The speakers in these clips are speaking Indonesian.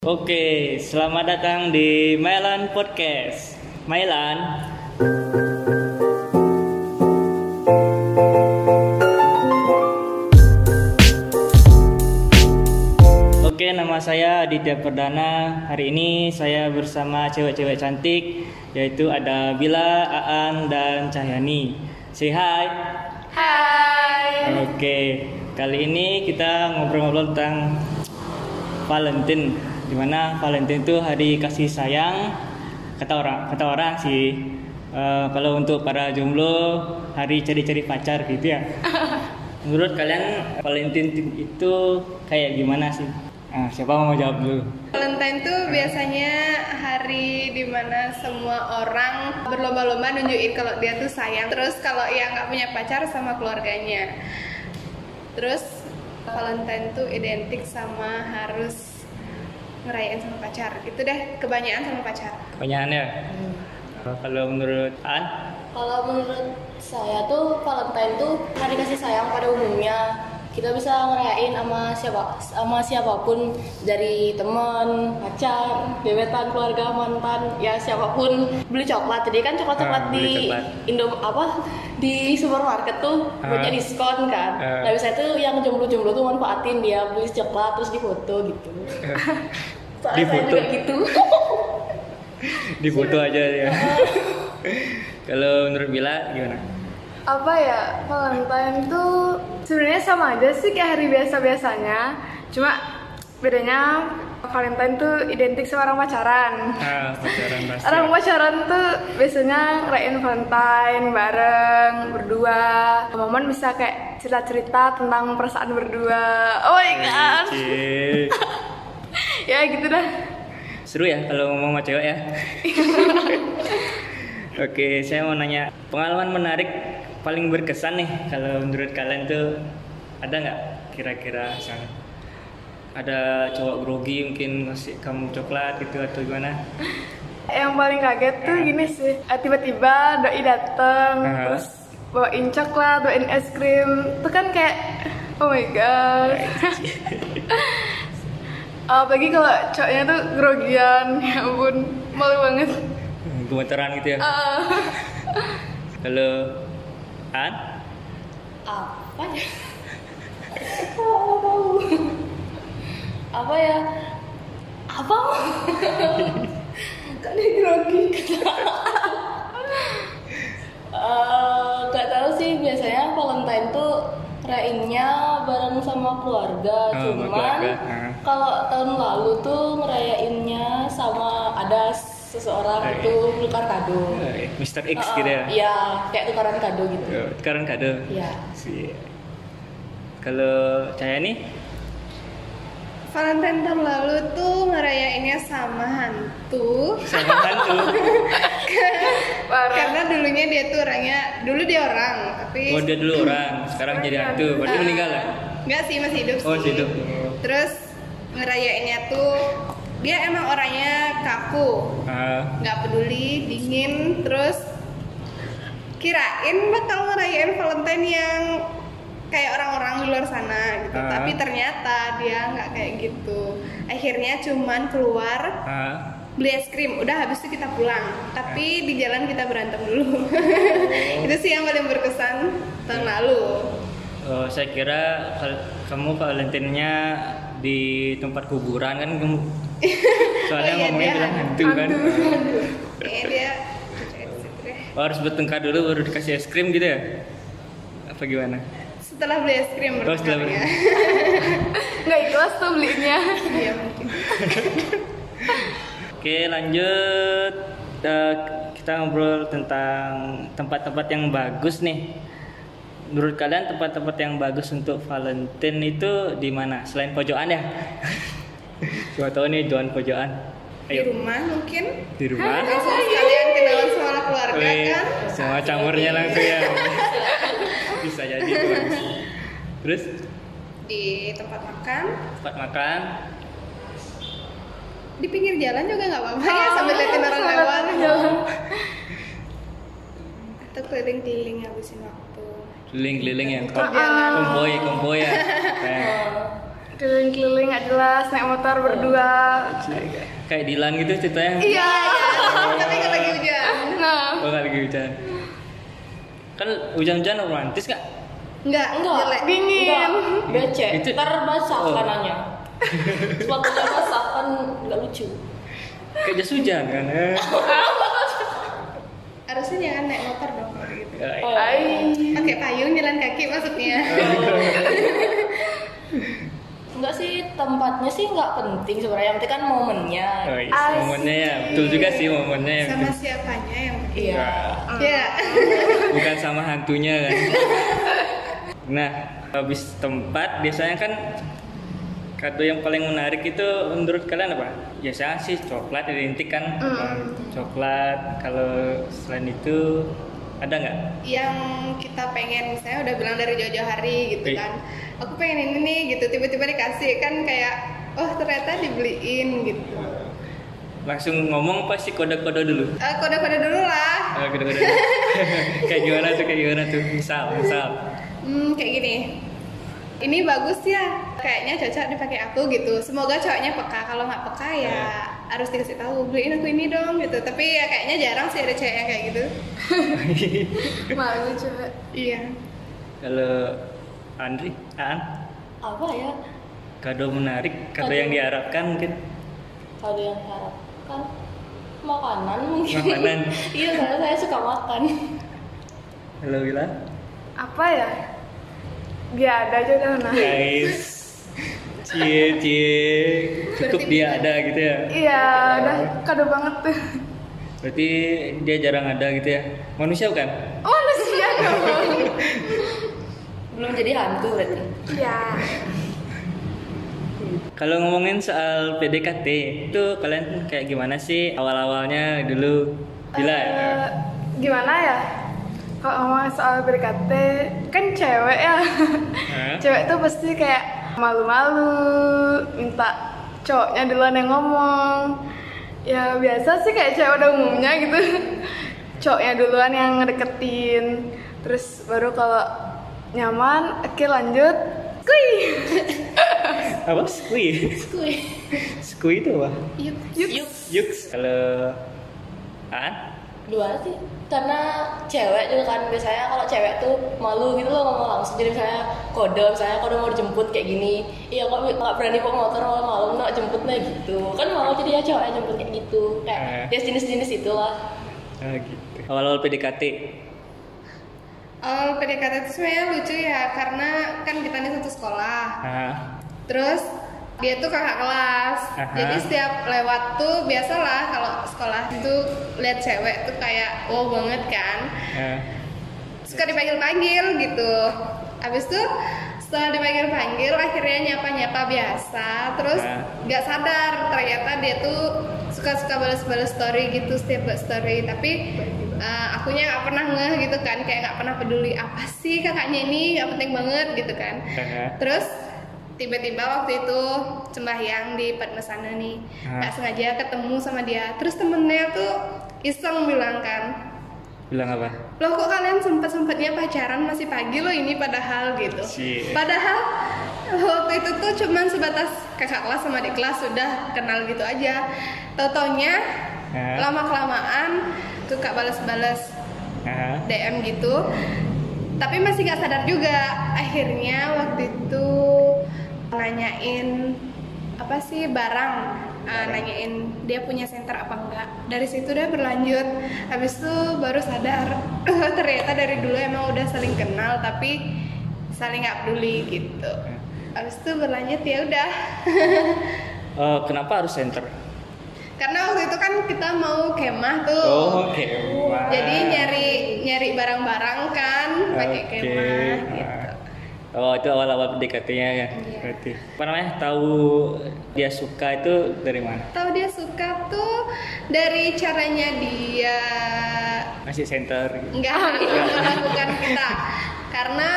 Oke, selamat datang di Mailan Podcast. Mailan. Oke, nama saya Aditya Perdana. Hari ini saya bersama cewek-cewek cantik, yaitu ada Bila, Aan, dan Cahyani. Say hi. Hai. Oke, kali ini kita ngobrol-ngobrol tentang Valentine. Di mana Valentine itu hari kasih sayang kata orang kata orang sih. Eh, kalau untuk para jomblo hari cari-cari pacar gitu ya. Menurut kalian Valentine itu kayak gimana sih? Ah, siapa mau jawab dulu? Valentine tuh biasanya hari di mana semua orang berlomba-lomba nunjukin kalau dia tuh sayang. Terus kalau yang nggak punya pacar sama keluarganya. Terus Valentine tuh identik sama harus ngerayain sama pacar. Gitu deh, kebanyakan sama pacar. Kebanyakannya. Eh, Kalau menurut An, Kalau menurut saya tuh Valentine tuh hari kasih sayang pada umumnya. Kita bisa ngerayain sama siapa sama siapa pun dari teman, pacar, gebetan, keluarga, mantan, ya siapa pun beli coklat. Jadi kan Ah, coklat-coklat beli di coklat. Indo apa di supermarket tuh Ah. banyak diskon kan. Ah. Nah, biasanya tuh yang jomblo-jomblo tuh manfaatin dia beli coklat terus difoto gitu. Soalnya saya Difoto? juga gitu. di foto aja ya. Kalau menurut Bila gimana? apa ya Valentine tuh sebenarnya sama aja sih kayak hari biasa-biasanya cuma bedanya Valentine tuh identik sama orang pacaran. Ah, pacaran pasti. orang pacaran tuh biasanya ngerayain Valentine bareng berdua. Momen bisa kayak cerita-cerita tentang perasaan berdua. Oh my god. ya gitu dah. Seru ya kalau ngomong sama cewek ya. Oke, saya mau nanya pengalaman menarik paling berkesan nih kalau menurut kalian tuh ada nggak kira-kira misalnya ada cowok grogi mungkin ngasih kamu coklat gitu atau gimana? yang paling kaget tuh gini sih eh, tiba-tiba doi dateng Ah. terus bawain coklat bawain es krim itu kan kayak oh my god apalagi kalau cowoknya tuh grogian ya ampun malu banget Gemeteran gitu ya. Ah. Kalau An? apa ya Oh, apa ya apa kan dia grogi Eh, nggak tahu sih biasanya Valentine tuh rayainnya bareng sama keluarga Oh, cuman keluarga, ah. kalau tahun lalu tuh ngerayainnya sama ada seseorang Oh, itu tukar kado Eh, Mr. X Eh, gitu ya? iya kayak tukaran kado gitu Eh, Sekarang kado. Iya. Si. Kalau saya nih, Valentine tahun lalu tuh ngerayainnya sama hantu. sama hantu. Karena dulunya dia tuh orangnya, dulu dia orang, tapi Oh dia dulu orang, sekarang jadi hantu. Berarti Ah. meninggal ya? Enggak sih masih hidup Oh, sih. masih hidup. Terus ngerayainnya tuh dia emang orangnya kaku, Ah, nggak peduli, dingin, terus kirain bakal ngerayain Valentine yang kayak orang-orang di luar sana gitu. Ah. Tapi ternyata dia nggak kayak gitu. Akhirnya cuman keluar ah. beli es krim, udah habis itu kita pulang. Tapi di jalan kita berantem dulu. itu sih yang paling berkesan tahun lalu. Oh, saya kira kamu Valentine-nya di tempat kuburan kan kamu. Soalnya Oh, iya, ngomongnya bilang hantu kan. Kayaknya dia. Oh, harus bertengkar dulu baru dikasih es krim gitu ya? Apa gimana? Setelah beli es krim Oh, setelah beli. nggak ikhlas tuh belinya Iya mungkin. Oke, lanjut. Eh, kita ngobrol tentang tempat-tempat yang bagus nih. Menurut kalian tempat-tempat yang bagus untuk Valentine itu di mana? Selain pojokan ya? Cuma tahu nih Joan pojokan. Di rumah mungkin. di rumah. Langsung sekalian kenalan sama keluarga Wih, kan. semua campurnya langsung ya. Bisa jadi itu bagus. Terus Di tempat makan. tempat makan. Di pinggir jalan juga nggak apa-apa ya sambil liatin orang lewat. Atau keliling-keliling habisin waktu. Keliling-keliling ya. Muter jalan. Konvoy, konvoy ya. Keliling-keliling nggak jelas naik motor berdua Kayak Dilan gitu ceritanya. iya Tapi kalau lagi hujan. nah Oh, nggak lagi hujan. Kan hujan-hujan romantis gak? Enggak, Enggak. jelek. dingin Enggak, becek. Itu- Ntar basah Oh. kanannya. Sepatunya basah kan nggak lucu. Kayak jas hujan kan? Harusnya jangan naik motor dong kalau gitu. Eh, Oh, Ai. Pakai payung jalan kaki maksudnya. Enggak sih tempatnya sih nggak penting sebenarnya. Yang penting kan momennya. Oh, iya, Asik. momennya ya, betul juga sih momennya ya. Sama siapanya yang Iya. Ya. Bukan sama hantunya kan. Nah, habis tempat biasanya kan kado yang paling menarik itu menurut kalian apa? Biasanya sih coklat identik kan. Coklat. Kalau selain itu ada nggak? yang kita pengen misalnya udah bilang dari jauh-jauh hari gitu Iya. kan aku pengen ini nih gitu tiba-tiba dikasih kan kayak oh ternyata dibeliin gitu Langsung ngomong pasti kode-kode dulu. Eh, kode-kode dulu lah Ah, kode-kode. kayak gimana tuh? Kayak gimana tuh? Misal, misal. Hmm, kayak gini ini bagus ya kayaknya cocok dipakai aku gitu semoga cowoknya peka kalau nggak peka ya harus dikasih tahu beliin aku ini dong gitu tapi ya kayaknya jarang sih ada cewek yang kayak gitu malu coba iya Kalau Andri, Aan, Apa ya? kado menarik, kado Kado. yang diharapkan mungkin. Kalau yang harapkan makanan mungkin. Makanan. iya, karena saya suka makan. Halo Wila. apa ya dia ada aja udah nah Guys. Cie, cie. Cukup dia ada gitu ya. iya udah kado banget tuh Berarti dia jarang ada gitu ya. Manusia bukan? oh manusia dong Belum jadi hantu berarti. iya Kalau ngomongin soal PDKT, itu kalian kayak gimana sih awal-awalnya dulu? Bila ya? Eh, gimana ya kalau ngomong soal PDKT kan cewek ya Hah? cewek tuh pasti kayak malu-malu minta cowoknya duluan yang ngomong ya biasa sih kayak cewek udah umumnya gitu cowoknya duluan yang ngedeketin terus baru kalau nyaman oke lanjut kuy Apa? Skui? Kuy. Skui itu apa? yuk Yuk. Yuks. Kalau Aan? Dua sih. Karena cewek juga kan biasanya kalau cewek tuh malu gitu loh ngomong langsung. Jadi misalnya kode misalnya kode mau dijemput kayak gini. Iya kok nggak berani bawa motor malam malam nak jemputnya gitu. Kan malu jadi ya cewek jemput kayak gitu. Eh. kayak ya jenis-jenis itu lah Ah, gitu. Awal-awal PDKT. awal PDKT itu sebenarnya lucu ya karena kan kita ini satu sekolah. Ah, Terus dia tuh kakak kelas. Aha. Jadi setiap lewat tuh biasalah kalau sekolah itu lihat cewek tuh kayak wow banget kan. ah. Suka dipanggil-panggil gitu. Habis tuh setelah dipanggil-panggil akhirnya nyapa-nyapa biasa. Terus Ah. nggak sadar ternyata dia tuh suka-suka balas-balas story gitu setiap story. Tapi eh, akunya nggak pernah ngeh gitu kan kayak nggak pernah peduli apa sih kakaknya ini nggak penting banget gitu kan. Aha. Terus tiba-tiba waktu itu sembahyang di Padma sana nih Hah? nggak sengaja ketemu sama dia terus temennya tuh iseng bilang kan Bilang apa? loh kok kalian sempet-sempetnya pacaran masih pagi loh ini padahal gitu Cie. padahal waktu itu tuh cuman sebatas kakak kelas sama di kelas sudah kenal gitu aja tau-taunya Hah? lama kelamaan suka balas-balas Ah, DM gitu tapi masih nggak sadar juga akhirnya waktu itu nanyain apa sih barang uh, nanyain dia punya center apa enggak dari situ dia berlanjut habis itu baru sadar ternyata dari dulu emang udah saling kenal tapi saling nggak peduli gitu habis itu berlanjut ya udah Oh, kenapa harus center? karena waktu itu kan kita mau kemah tuh Oh, oke. Wah. jadi nyari nyari barang-barang kan pakai Oke. kemah gitu. Oh itu awal-awal PDKT-nya ya. Iya. Berarti. Apa namanya? Tahu dia suka itu dari mana? Tahu dia suka tuh dari caranya dia Masih center. gitu. nggak melakukan kita karena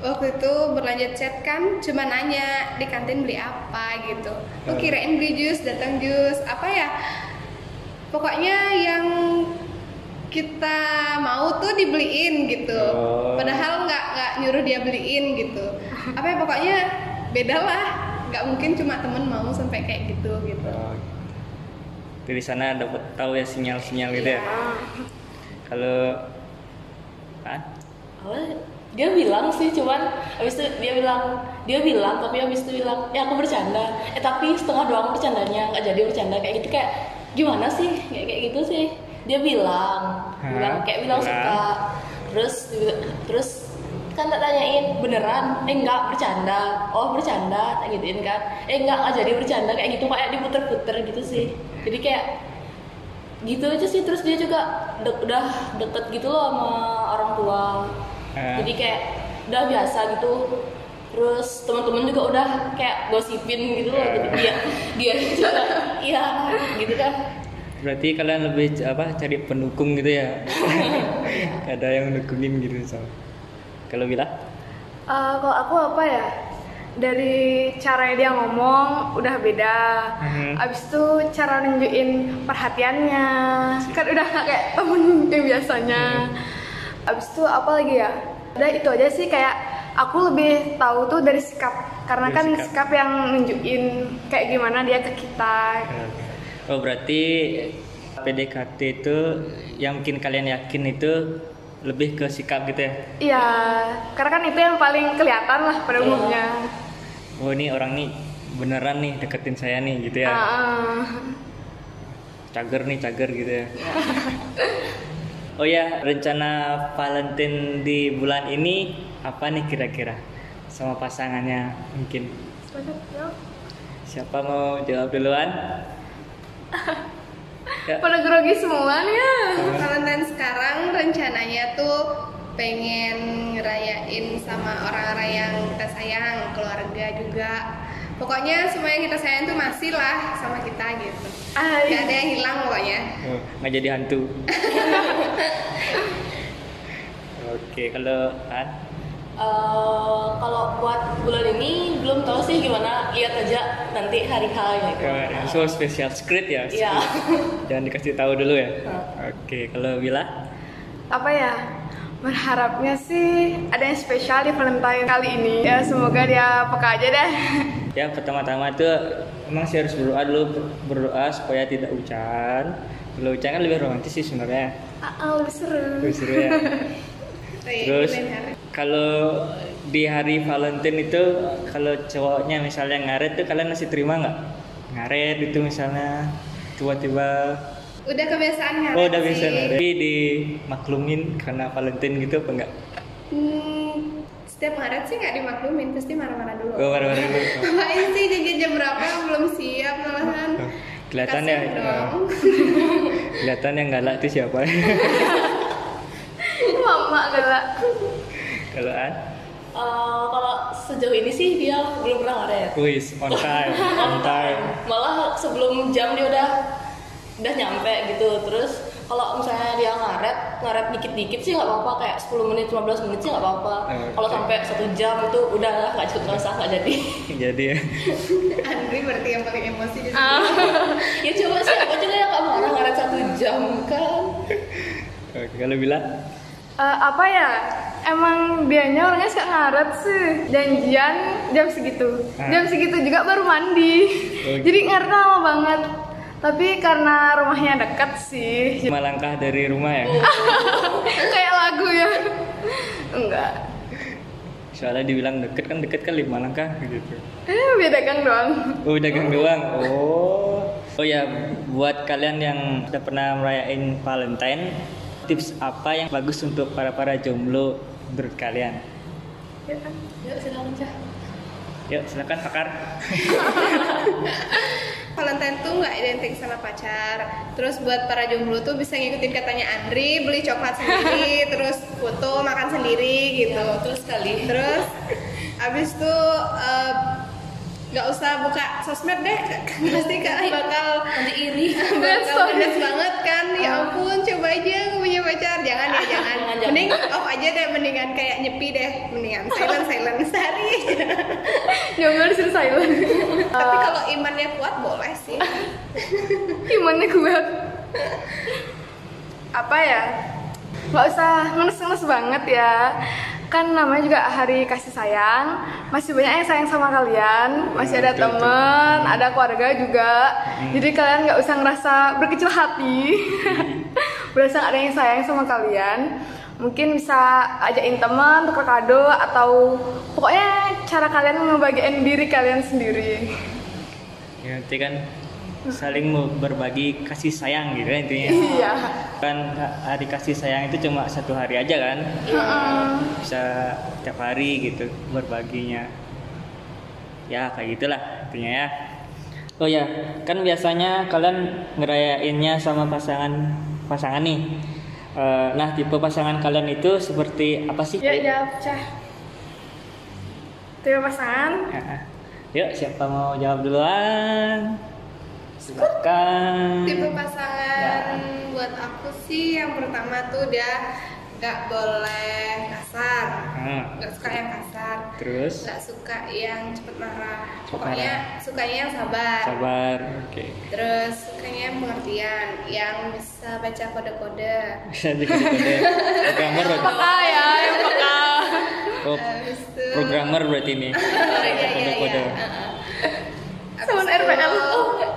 waktu itu berlanjut chat kan cuma nanya di kantin beli apa gitu. Aku kirain beli jus, datang jus apa ya? Pokoknya yang kita mau tuh dibeliin gitu. Oh. Padahal nggak nggak nyuruh dia beliin gitu. Apa ya pokoknya beda lah nggak mungkin cuma temen mau sampai kayak gitu gitu Oh. Dari sana dapat tahu ya sinyal-sinyal gitu ya. Kalau kan? dia bilang sih cuman habis itu dia bilang dia bilang tapi habis itu bilang ya aku bercanda eh tapi setengah doang bercandanya nggak jadi bercanda kayak gitu kayak gimana sih kayak kayak gitu sih dia bilang Hah? bilang kayak bilang Bilang? suka. Terus terus kan tak tanyain beneran? Eh enggak bercanda. Oh bercanda tak gituin kan. Eh enggak nggak jadi bercanda kayak gitu kayak diputer-puter gitu sih. Jadi kayak gitu aja sih. Terus dia juga de- udah deket gitu loh sama orang tua. Eh. jadi kayak udah biasa gitu. Terus teman-teman juga udah kayak gosipin gitu loh. Jadi dia dia juga iya gitu kan Berarti kalian lebih apa cari pendukung gitu ya? Ada yang dukungin gitu so. Kalau bila? Eh, kalau aku apa ya? Dari cara dia ngomong udah beda. Mhm. Abis itu cara nunjukin perhatiannya kan udah nggak kayak temen yang biasanya. Abis itu apa lagi ya? Udah itu aja sih kayak aku lebih tahu tuh dari sikap karena Dari kan sikap. sikap. yang nunjukin kayak gimana dia ke kita. Oh berarti PDKT itu yang mungkin kalian yakin itu lebih ke sikap gitu ya? Iya, karena kan itu yang paling kelihatan lah pada Iya. umumnya. Oh ini orang nih beneran nih deketin saya nih gitu ya? Ah, ah. Cager nih cager gitu ya? oh ya rencana Valentine di bulan ini apa nih kira-kira sama pasangannya mungkin? Siapa mau jawab duluan? Ya. Pada grogi semua nih ya. Valentine sekarang rencananya tuh pengen ngerayain sama orang-orang yang kita sayang, keluarga juga. Pokoknya semua yang kita sayang tuh masih lah sama kita gitu. Ah, Gak ada yang hilang pokoknya. Oh, nggak jadi hantu. Oke, kalau kan Eh, kalau buat bulan ini belum tahu sih gimana lihat aja nanti hari H gitu kemarin so special script ya. Iya. Jangan dikasih tahu dulu ya. Oke, kalau Bila apa ya berharapnya sih ada yang spesial di Valentine kali ini ya semoga dia peka aja deh ya pertama-tama itu emang sih harus berdoa dulu berdoa supaya tidak hujan. Kalau hujan kan lebih romantis sih sebenarnya. ah, ah, lebih seru Lebih seru ya. Terus kalau di hari Valentine itu kalau cowoknya misalnya ngaret tuh kalian masih terima nggak? Ngaret itu misalnya tiba-tiba Udah kebiasaan ngaret Oh udah bisa sih. ngaret. Tapi dimaklumin karena Valentine gitu apa enggak? Hmm, setiap ngaret sih nggak dimaklumin, pasti marah-marah dulu. Oh marah-marah dulu. Ngapain sih janjian jam berapa belum siap malahan. Kelihatan ya, dong. kelihatan yang galak itu siapa? mama galak kalau An? Eh, kalau sejauh ini sih dia belum pernah ngaret Wis on time, on time. malah sebelum jam dia udah udah nyampe gitu terus kalau misalnya dia ngaret ngaret dikit-dikit sih nggak apa-apa kayak 10 menit 15 menit sih nggak apa-apa Oke. kalau sampai satu jam itu udah lah nggak cukup nggak usah nggak jadi Jadi ya. Andri berarti yang paling emosi di sini. Ah. ya coba sih aku juga yang nggak marah ngaret satu jam kan Oke, kalau bilang Eh, apa ya emang dianya orangnya suka ngaret sih janjian jam segitu Ah. jam segitu juga baru mandi Oh, gitu. jadi ngaretnya lama banget tapi karena rumahnya dekat sih lima langkah dari rumah ya. kayak lagu ya enggak Soalnya dibilang deket kan deket kan lima langkah gitu. eh beda gang doang Oh dagang doang. Oh. Oh ya, buat kalian yang udah pernah merayain Valentine, tips apa yang bagus untuk para para jomblo menurut kalian? yuk silakan cah Yuk silakan pakar. Valentine tuh nggak identik sama pacar. Terus buat para jomblo tuh bisa ngikutin katanya Andri, beli coklat sendiri, terus foto makan sendiri gitu. ya betul sekali Terus abis tuh eh, nggak usah buka sosmed deh, pasti kan bakal nanti iri bakal pedes banget kan. Ya ampun, coba aja nggak punya pacar. Jangan ya, jangan. Jangan, jangan. Mending off aja deh, mendingan kayak nyepi deh, mendingan silent silent sehari. Aja. jomblo disuruh silent. Tapi kalau imannya kuat boleh sih. gimana gue apa ya? Nggak usah ngenes-ngenes banget ya. Kan namanya juga hari kasih sayang. Masih banyak yang sayang sama kalian. Masih ada teman ada keluarga juga. Jadi kalian nggak usah ngerasa berkecil hati. Berasa nggak ada yang sayang sama kalian mungkin bisa ajakin teman tukar kado atau pokoknya cara kalian ngebagiin diri kalian sendiri Ya, nanti kan saling berbagi kasih sayang gitu kan intinya. iya Kan hari kasih sayang itu cuma satu hari aja kan. Bisa tiap hari gitu berbaginya. Ya kayak gitulah intinya ya. Oh ya, kan biasanya kalian ngerayainnya sama pasangan pasangan nih. Eh, nah tipe pasangan kalian itu seperti apa sih? ya jawab cah tipe pasangan Ah, Yuk siapa mau jawab duluan? Silakan. tipe pasangan Ya. buat aku sih yang pertama tuh dia nggak boleh kasar Ah, nggak suka yang kasar terus nggak suka yang cepet marah Cepet pokoknya sukanya yang sabar sabar. Oke. terus sukanya yang pengertian yang bisa baca kode-kode Bisa juga kode programmer berarti. peka ya yang peka Oh, programmer berarti ini. Oh, iya, iya, Kode-kode. iya. Habis Sama RPL.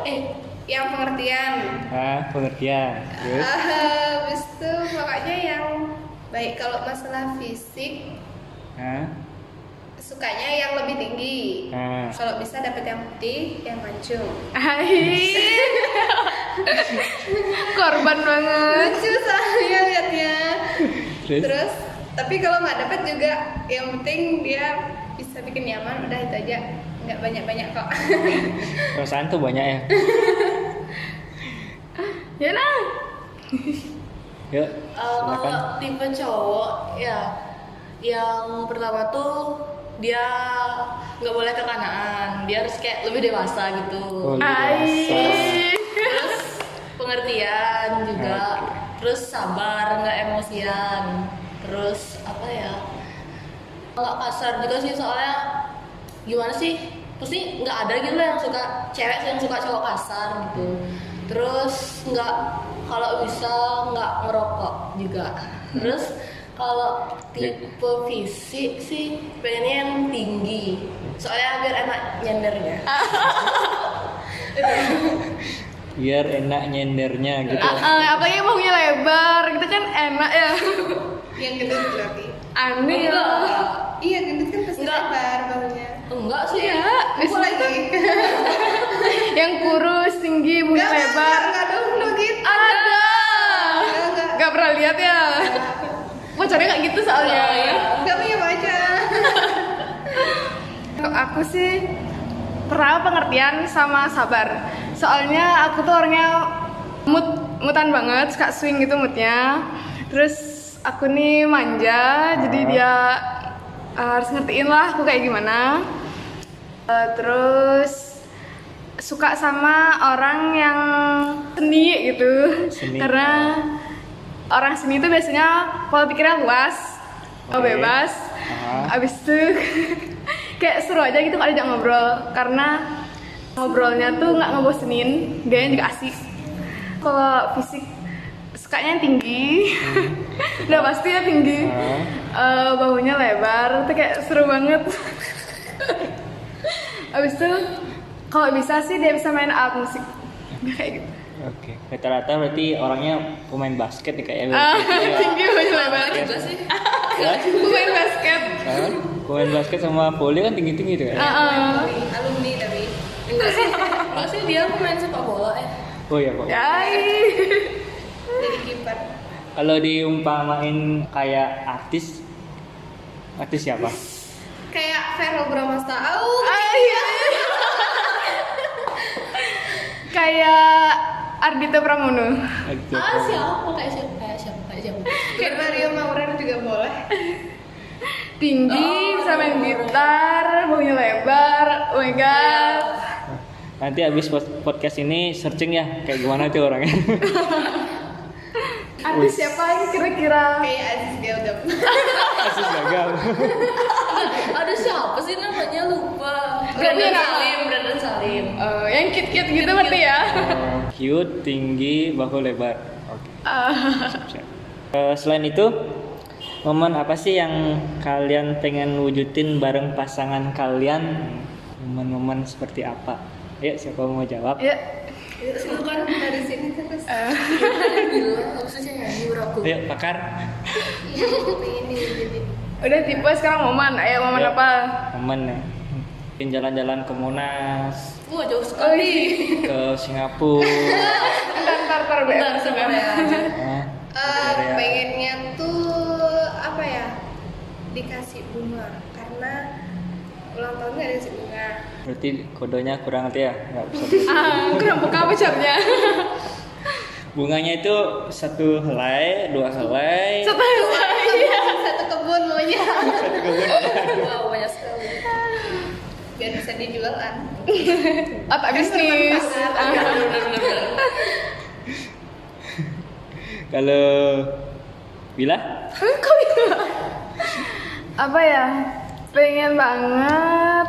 eh yang pengertian Ah, pengertian. Terus habis itu pokoknya yang baik kalau masalah fisik ah, sukanya yang lebih tinggi ah. kalau bisa dapat yang putih yang mancung Hai. korban banget lucu soalnya liatnya Terus? terus tapi kalau nggak dapat juga yang penting dia bisa bikin nyaman udah itu aja nggak banyak banyak kok Perasaan tuh banyak ya. ya nah Yuk, silakan. kalau tipe cowok ya yang pertama tuh dia nggak boleh kekanaan dia harus kayak lebih dewasa gitu. Oh, lebih dewasa. Terus pengertian juga. Terus sabar nggak emosian. Terus apa ya? Nggak kasar juga sih soalnya gimana sih? Pasti nggak ada gitu lah yang suka cewek yang suka cowok kasar gitu. Terus nggak kalau bisa nggak ngerokok juga. Terus kalau tipe fisik sih pengennya yang tinggi. Soalnya biar enak nyendernya. Biar enak nyendernya gitu. Ah, ah, apalagi bahunya lebar gitu kan enak ya. Yang gendut berarti. Aneh ya. Enggak iya gendut kan pasti Enggak. lebar bahunya enggak sih. Ya biasanya lagi yang kurus tinggi Enggak, lebar enggak dong enggak gitu. Ada. Enggak, enggak. nggak pernah lihat ya pacarnya nggak gitu soalnya Oh, iya. Enggak punya pacar Kalau aku sih pernah pengertian sama sabar. Soalnya aku tuh orangnya mood mutan banget, suka swing gitu moodnya. Terus aku nih manja, jadi dia uh, harus ngertiin lah aku kayak gimana. Uh, terus suka sama orang yang seni gitu, Seni. karena orang seni itu biasanya pola pikirnya luas, Oke. bebas. Aha. Abis itu kayak seru aja gitu kalau diajak ngobrol karena ngobrolnya tuh nggak ngebosenin, gayanya juga asik. Kalau fisik sukanya yang tinggi, udah pasti ya tinggi. Ah. Eh, bahunya lebar, tuh kayak seru banget. Abis itu kalau bisa sih dia bisa main alat musik, kayak gitu. Oke, rata-rata berarti orangnya pemain basket nih kayaknya. Ah, ya. tinggi bahunya lebar. juga sih Ya, Main basket. kan? Pemain basket sama volley kan tinggi-tinggi tuh ya. Ah, ah. alumni tapi enggak sih enggak sih dia pemain sepak bola eh Oh iya, Pak. Jadi kiper Kalau diumpamain kayak artis, artis siapa? kayak Verrell Bramasta oh iya. Kayak Ardito Pramono. Artis ah siapa? siapa kayak siapa kayak siapa kayak siapa kayak Mario Maurer juga boleh Tinggi, Oh, bisa main iya. gitar, bahunya lebar. Oh my god. Nanti habis pod- podcast ini searching ya kayak gimana tuh orangnya. Artis siapa yang kira-kira? kayak Aziz Gildem Asis gagal. ada siapa sih namanya lupa Gak punya Salim Eh, yang cute-cute gitu berarti ya? Oh, cute, tinggi, bahu lebar. Oke. Ah, siap. Eh, selain itu, momen apa sih yang kalian pengen wujudin bareng pasangan kalian momen-momen seperti apa ayo siapa mau jawab Ya, Itu kan dari sini terus. Maksudnya nyanyi beraku. ayo pakar Pengen udah tipe sekarang momen. Ayo momen Ya. apa? momen ya mungkin jalan-jalan ke Monas Wah jauh Oh sekali. iya. ke Singapura Ntar ntar ntar BM Bentar sebentar ya. Nah, Eh, pengennya tuh apa ya dikasih bunga karena ulang tahun nggak dikasih bunga berarti kodenya kurang nanti ya nggak bisa Ah, kurang peka pacarnya. bunganya itu satu helai dua helai Satu iya. satu kebun maunya satu kebun Wow banyak sekali. Biar bisa dijual kan Otak bisnis. Ah. Bener-bener. kalau bila Kok bisa? Apa ya? Pengen banget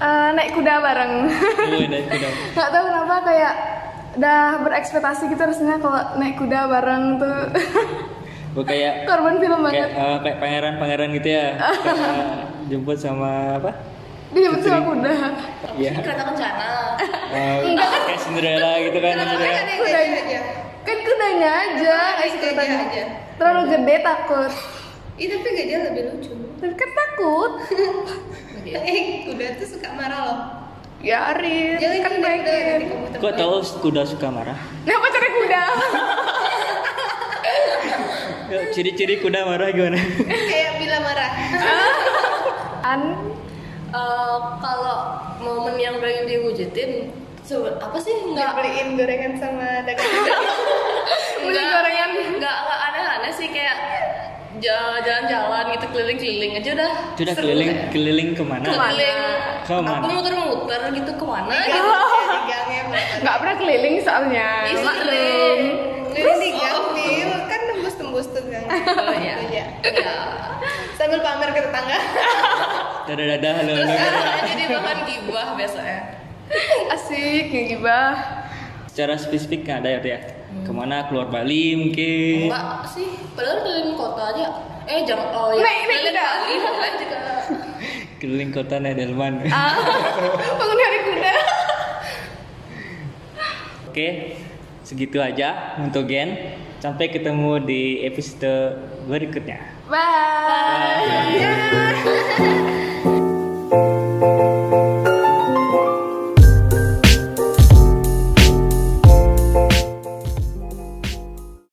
eh, naik kuda bareng. oh, dan kuda Gak tahu kenapa kayak udah berekspektasi gitu rasanya kalau naik kuda bareng tuh oh, kayak korban film kayak banget. eh, kayak pangeran-pangeran gitu ya Kayak jemput sama apa Dijemput sama kuda. Iya. Kereta kencana. Eh, kayak Cinderella gitu kan Cinderella. kan kayak aja Kan kudanya aja, kayak kudanya aja. Terlalu gede takut. Ih tapi gak dia lebih lucu Tapi kan takut. Eh kuda tuh suka marah loh Ya Jangan kan kuda kuda kamu kok tahu kuda suka marah Nah pacarnya kuda. Ciri-ciri kuda marah gimana Kayak bila marah An Eh, kalau momen yang pengen diwujudin apa sih nggak Dibeliin gorengan sama dagang Beli gorengan. nggak nggak aneh-aneh sih kayak ja- jalan-jalan gitu keliling-keliling aja udah udah keliling kayak. keliling ke mana keliling Ke mana? aku muter-muter gitu ke mana Gang, gitu gangnya nggak pernah keliling soalnya. Keliling. Keliling di gang Bil. kan tembus-tembus tuh gang Oh. Iya. ya Sambil pamer ke tetangga dadah dadah halo terus jadi bahan gibah biasanya. Asik, kayak gibah. secara spesifik nggak ada ya Tia? ke mana? Keluar Bali mungkin? Enggak sih padahal keliling kota aja. Eh jangan oh ya Naik- naik keliling kuda. Bali boleh juga. Keliling kota Nedelman Ah, bangun hari kuda. oke segitu aja untuk Gen. Sampai ketemu di episode berikutnya Bye. Bye. Bye.